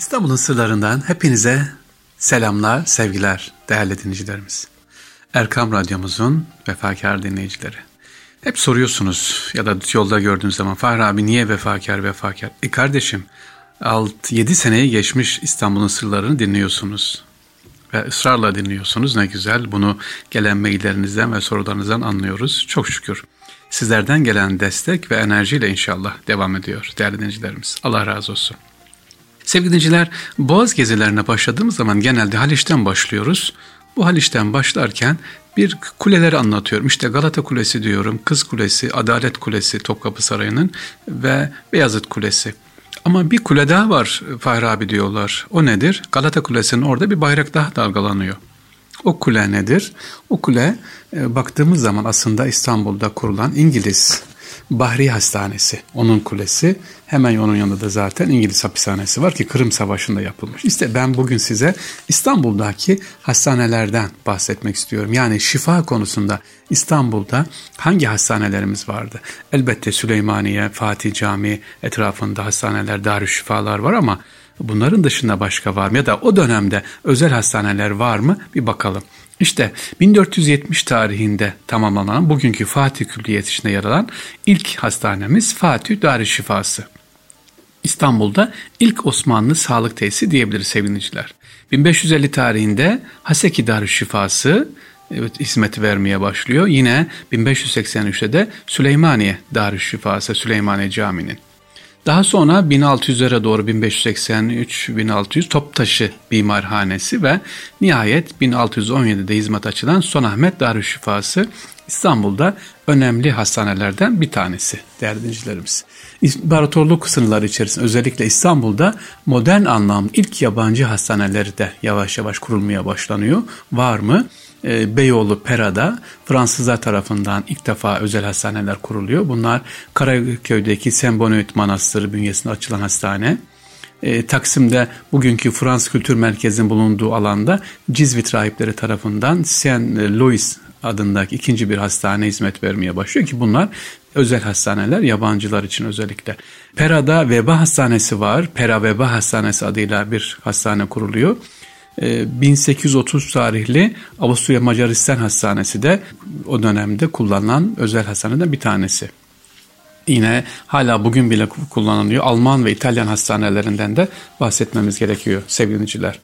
İstanbul'un sırlarından hepinize selamlar, sevgiler değerli dinleyicilerimiz. Erkam Radyomuzun vefakar dinleyicileri. Hep soruyorsunuz ya da yolda gördüğünüz zaman Fahri abi niye vefakar vefakar? E kardeşim 6-7 seneyi geçmiş İstanbul'un sırlarını dinliyorsunuz. Ve ısrarla dinliyorsunuz ne güzel. Bunu gelen maillerinizden ve sorularınızdan anlıyoruz. Çok şükür. Sizlerden gelen destek ve enerjiyle inşallah devam ediyor değerli dinleyicilerimiz. Allah razı olsun. Sevgili dinleyiciler, Boğaz gezilerine başladığımız zaman genelde Haliç'ten başlıyoruz. Bu Haliç'ten başlarken bir kuleleri anlatıyorum. İşte Galata Kulesi diyorum, Kız Kulesi, Adalet Kulesi Topkapı Sarayı'nın ve Beyazıt Kulesi. Ama bir kule daha var Fahri abi diyorlar. O nedir? Galata Kulesi'nin orada bir bayrak daha dalgalanıyor. O kule nedir? O kule e, baktığımız zaman aslında İstanbul'da kurulan İngiliz Bahri Hastanesi, onun kulesi. Hemen onun yanında da zaten İngiliz hapishanesi var ki Kırım Savaşı'nda yapılmış. İşte ben bugün size İstanbul'daki hastanelerden bahsetmek istiyorum. Yani şifa konusunda İstanbul'da hangi hastanelerimiz vardı? Elbette Süleymaniye, Fatih Camii etrafında hastaneler, darüşşifalar var ama bunların dışında başka var mı? Ya da o dönemde özel hastaneler var mı? Bir bakalım. İşte 1470 tarihinde tamamlanan bugünkü Fatih Külliyesi içinde yer alan ilk hastanemiz Fatih Darüşşifası. İstanbul'da ilk Osmanlı sağlık tesisi diyebiliriz sevgiliciler. 1550 tarihinde Haseki Darüşşifası evet, hizmeti vermeye başlıyor. Yine 1583'te de Süleymaniye Darüşşifası Süleymaniye Camii'nin. Daha sonra 1600'lere doğru 1583-1600 Toptaşı Bimarhanesi ve nihayet 1617'de hizmet açılan Son Ahmet Darüşşifası İstanbul'da önemli hastanelerden bir tanesi değerli dinleyicilerimiz. İmparatorluk sınırları içerisinde özellikle İstanbul'da modern anlamda ilk yabancı hastaneleri de yavaş yavaş kurulmaya başlanıyor. Var mı? e, Beyoğlu Pera'da Fransızlar tarafından ilk defa özel hastaneler kuruluyor. Bunlar Karaköy'deki Sembonoit Manastırı bünyesinde açılan hastane. E, Taksim'de bugünkü Fransız Kültür Merkezi'nin bulunduğu alanda Cizvit rahipleri tarafından Saint Louis adındaki ikinci bir hastane hizmet vermeye başlıyor ki bunlar özel hastaneler yabancılar için özellikle. Pera'da veba hastanesi var. Pera Veba Hastanesi adıyla bir hastane kuruluyor. 1830 ee, tarihli Avusturya Macaristan Hastanesi de o dönemde kullanılan özel hastaneden bir tanesi. Yine hala bugün bile kullanılıyor. Alman ve İtalyan hastanelerinden de bahsetmemiz gerekiyor sevgiliciler.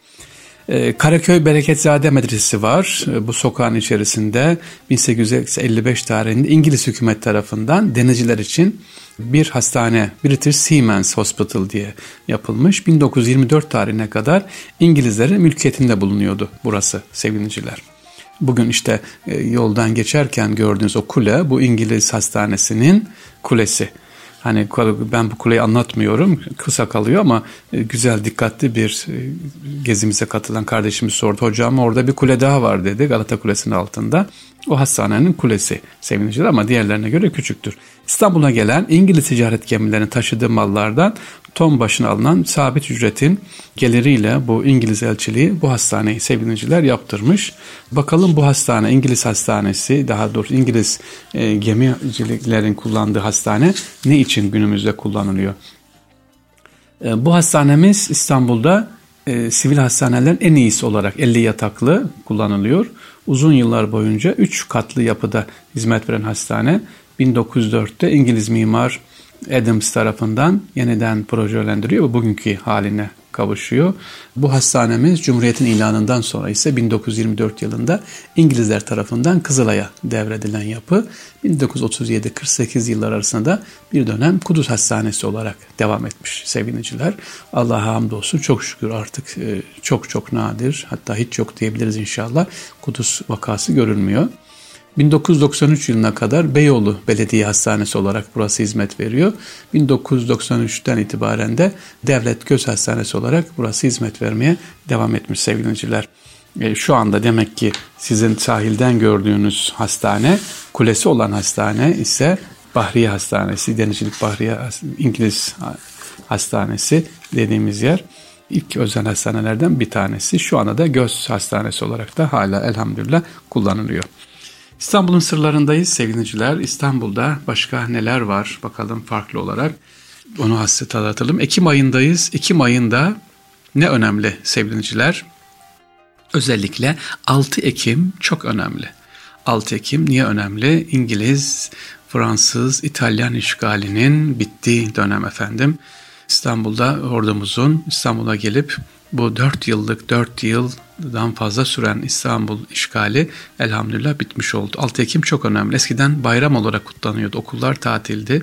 Ee, Karaköy Bereketzade Medresesi var. Ee, bu sokağın içerisinde 1855 tarihinde İngiliz hükümet tarafından denizciler için bir hastane British Siemens Hospital diye yapılmış. 1924 tarihine kadar İngilizlerin mülkiyetinde bulunuyordu burası sevgiliciler. Bugün işte e, yoldan geçerken gördüğünüz o kule bu İngiliz hastanesinin kulesi. Hani ben bu kuleyi anlatmıyorum kısa kalıyor ama e, güzel dikkatli bir e, gezimize katılan kardeşimiz sordu. Hocam orada bir kule daha var dedi Galata Kulesi'nin altında. O hastanenin kulesi sevinicidir ama diğerlerine göre küçüktür. İstanbul'a gelen İngiliz ticaret gemilerinin taşıdığı mallardan ton başına alınan sabit ücretin geliriyle bu İngiliz elçiliği bu hastaneyi seviniciler yaptırmış. Bakalım bu hastane İngiliz hastanesi daha doğrusu İngiliz e, gemiciliklerin kullandığı hastane ne için günümüzde kullanılıyor? E, bu hastanemiz İstanbul'da e, sivil hastanelerin en iyisi olarak 50 yataklı kullanılıyor. Uzun yıllar boyunca 3 katlı yapıda hizmet veren hastane 1904'te İngiliz mimar Adams tarafından yeniden projelendiriyor ve bugünkü haline kavuşuyor. Bu hastanemiz Cumhuriyet'in ilanından sonra ise 1924 yılında İngilizler tarafından Kızılay'a devredilen yapı 1937-48 yıllar arasında bir dönem Kudüs Hastanesi olarak devam etmiş sevgiliciler. Allah'a hamdolsun çok şükür artık e, çok çok nadir hatta hiç yok diyebiliriz inşallah Kudüs vakası görülmüyor. 1993 yılına kadar Beyoğlu Belediye Hastanesi olarak burası hizmet veriyor. 1993'ten itibaren de Devlet Göz Hastanesi olarak burası hizmet vermeye devam etmiş sevgiliciler. E, şu anda demek ki sizin sahilden gördüğünüz hastane, kulesi olan hastane ise Bahriye Hastanesi, Denizcilik Bahriye İngiliz Hastanesi dediğimiz yer ilk özel hastanelerden bir tanesi. Şu anda da göz hastanesi olarak da hala elhamdülillah kullanılıyor. İstanbul'un sırlarındayız sevgiliciler. İstanbul'da başka neler var bakalım farklı olarak. Onu hasret anlatalım. Ekim ayındayız. Ekim ayında Ne önemli sevgiliciler? Özellikle 6 Ekim çok önemli. 6 Ekim niye önemli? İngiliz, Fransız, İtalyan işgalinin bittiği dönem efendim. İstanbul'da ordumuzun İstanbul'a gelip bu 4 yıllık 4 yıldan fazla süren İstanbul işgali elhamdülillah bitmiş oldu. 6 Ekim çok önemli. Eskiden bayram olarak kutlanıyordu. Okullar tatildi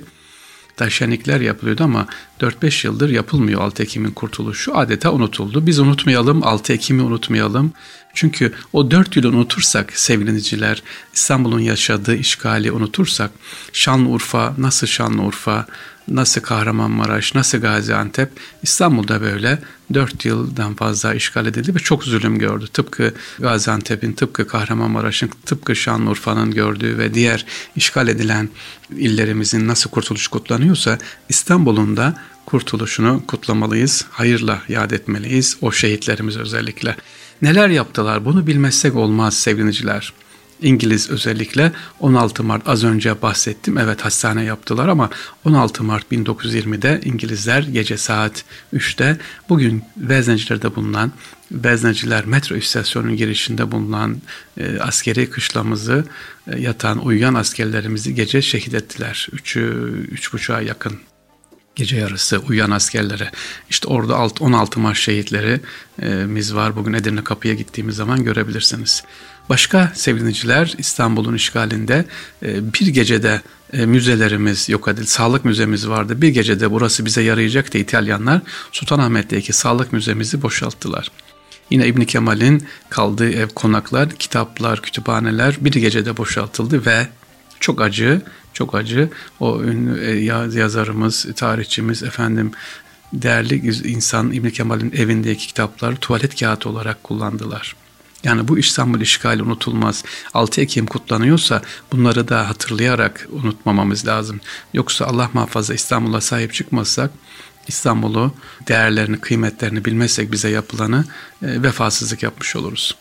da şenlikler yapılıyordu ama 4-5 yıldır yapılmıyor 6 Ekim'in kurtuluşu. Adeta unutuldu. Biz unutmayalım, 6 Ekim'i unutmayalım. Çünkü o 4 yılı unutursak sevgiliciler, İstanbul'un yaşadığı işgali unutursak, Şanlıurfa nasıl Şanlıurfa, nasıl Kahramanmaraş, nasıl Gaziantep, İstanbul'da böyle 4 yıldan fazla işgal edildi ve çok zulüm gördü. Tıpkı Gaziantep'in, tıpkı Kahramanmaraş'ın, tıpkı Şanlıurfa'nın gördüğü ve diğer işgal edilen illerimizin nasıl kurtuluş kutlanıyorsa İstanbul'un da kurtuluşunu kutlamalıyız, hayırla yad etmeliyiz o şehitlerimiz özellikle. Neler yaptılar bunu bilmezsek olmaz sevgiliciler. İngiliz özellikle 16 Mart az önce bahsettim. Evet hastane yaptılar ama 16 Mart 1920'de İngilizler gece saat 3'te bugün Vezneciler'de bulunan Vezneciler metro istasyonunun girişinde bulunan e, askeri kışlamızı e, yatan uyuyan askerlerimizi gece şehit ettiler. 3'ü 3.30'a yakın gece yarısı uyuyan askerlere. İşte orada 16 Mart şehitlerimiz var. Bugün Edirne Kapı'ya gittiğimiz zaman görebilirsiniz. Başka sevgiliciler İstanbul'un işgalinde e, bir gecede e, müzelerimiz yok edildi. Sağlık müzemiz vardı. Bir gecede burası bize yarayacak diye İtalyanlar Sultanahmet'teki sağlık müzemizi boşalttılar. Yine İbn Kemal'in kaldığı ev konaklar, kitaplar, kütüphaneler bir gecede boşaltıldı ve çok acı, çok acı o ünlü e, yazarımız, tarihçimiz efendim değerli insan İbn Kemal'in evindeki kitapları tuvalet kağıdı olarak kullandılar. Yani bu İstanbul işgali unutulmaz. 6 Ekim kutlanıyorsa bunları da hatırlayarak unutmamamız lazım. Yoksa Allah muhafaza İstanbul'a sahip çıkmazsak İstanbul'u, değerlerini, kıymetlerini bilmezsek bize yapılanı e, vefasızlık yapmış oluruz.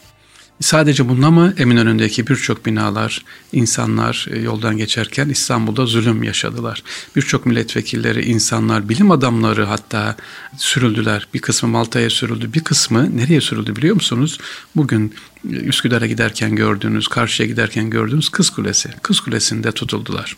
Sadece bununla mı Eminönü'ndeki birçok binalar, insanlar e, yoldan geçerken İstanbul'da zulüm yaşadılar. Birçok milletvekilleri, insanlar, bilim adamları hatta sürüldüler. Bir kısmı Malta'ya sürüldü, bir kısmı nereye sürüldü biliyor musunuz? Bugün e, Üsküdar'a giderken gördüğünüz, karşıya giderken gördüğünüz Kız Kulesi. Kız Kulesi'nde tutuldular.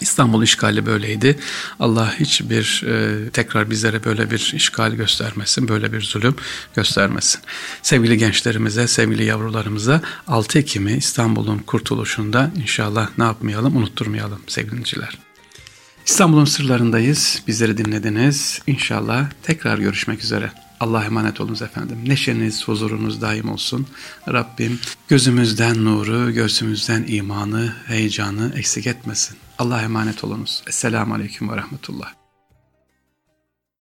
İstanbul işgali böyleydi. Allah hiçbir e, tekrar bizlere böyle bir işgal göstermesin, böyle bir zulüm göstermesin. Sevgili gençlerimize, sevgili yavrularımıza 6 Ekim'i İstanbul'un kurtuluşunda inşallah ne yapmayalım, unutturmayalım sevgiliciler. İstanbul'un sırlarındayız. Bizleri dinlediniz. İnşallah tekrar görüşmek üzere. Allah'a emanet olunuz efendim. Neşeniz, huzurunuz daim olsun. Rabbim gözümüzden nuru, göğsümüzden imanı, heyecanı eksik etmesin. Allah'a emanet olunuz. Esselamu Aleyküm ve Rahmetullah.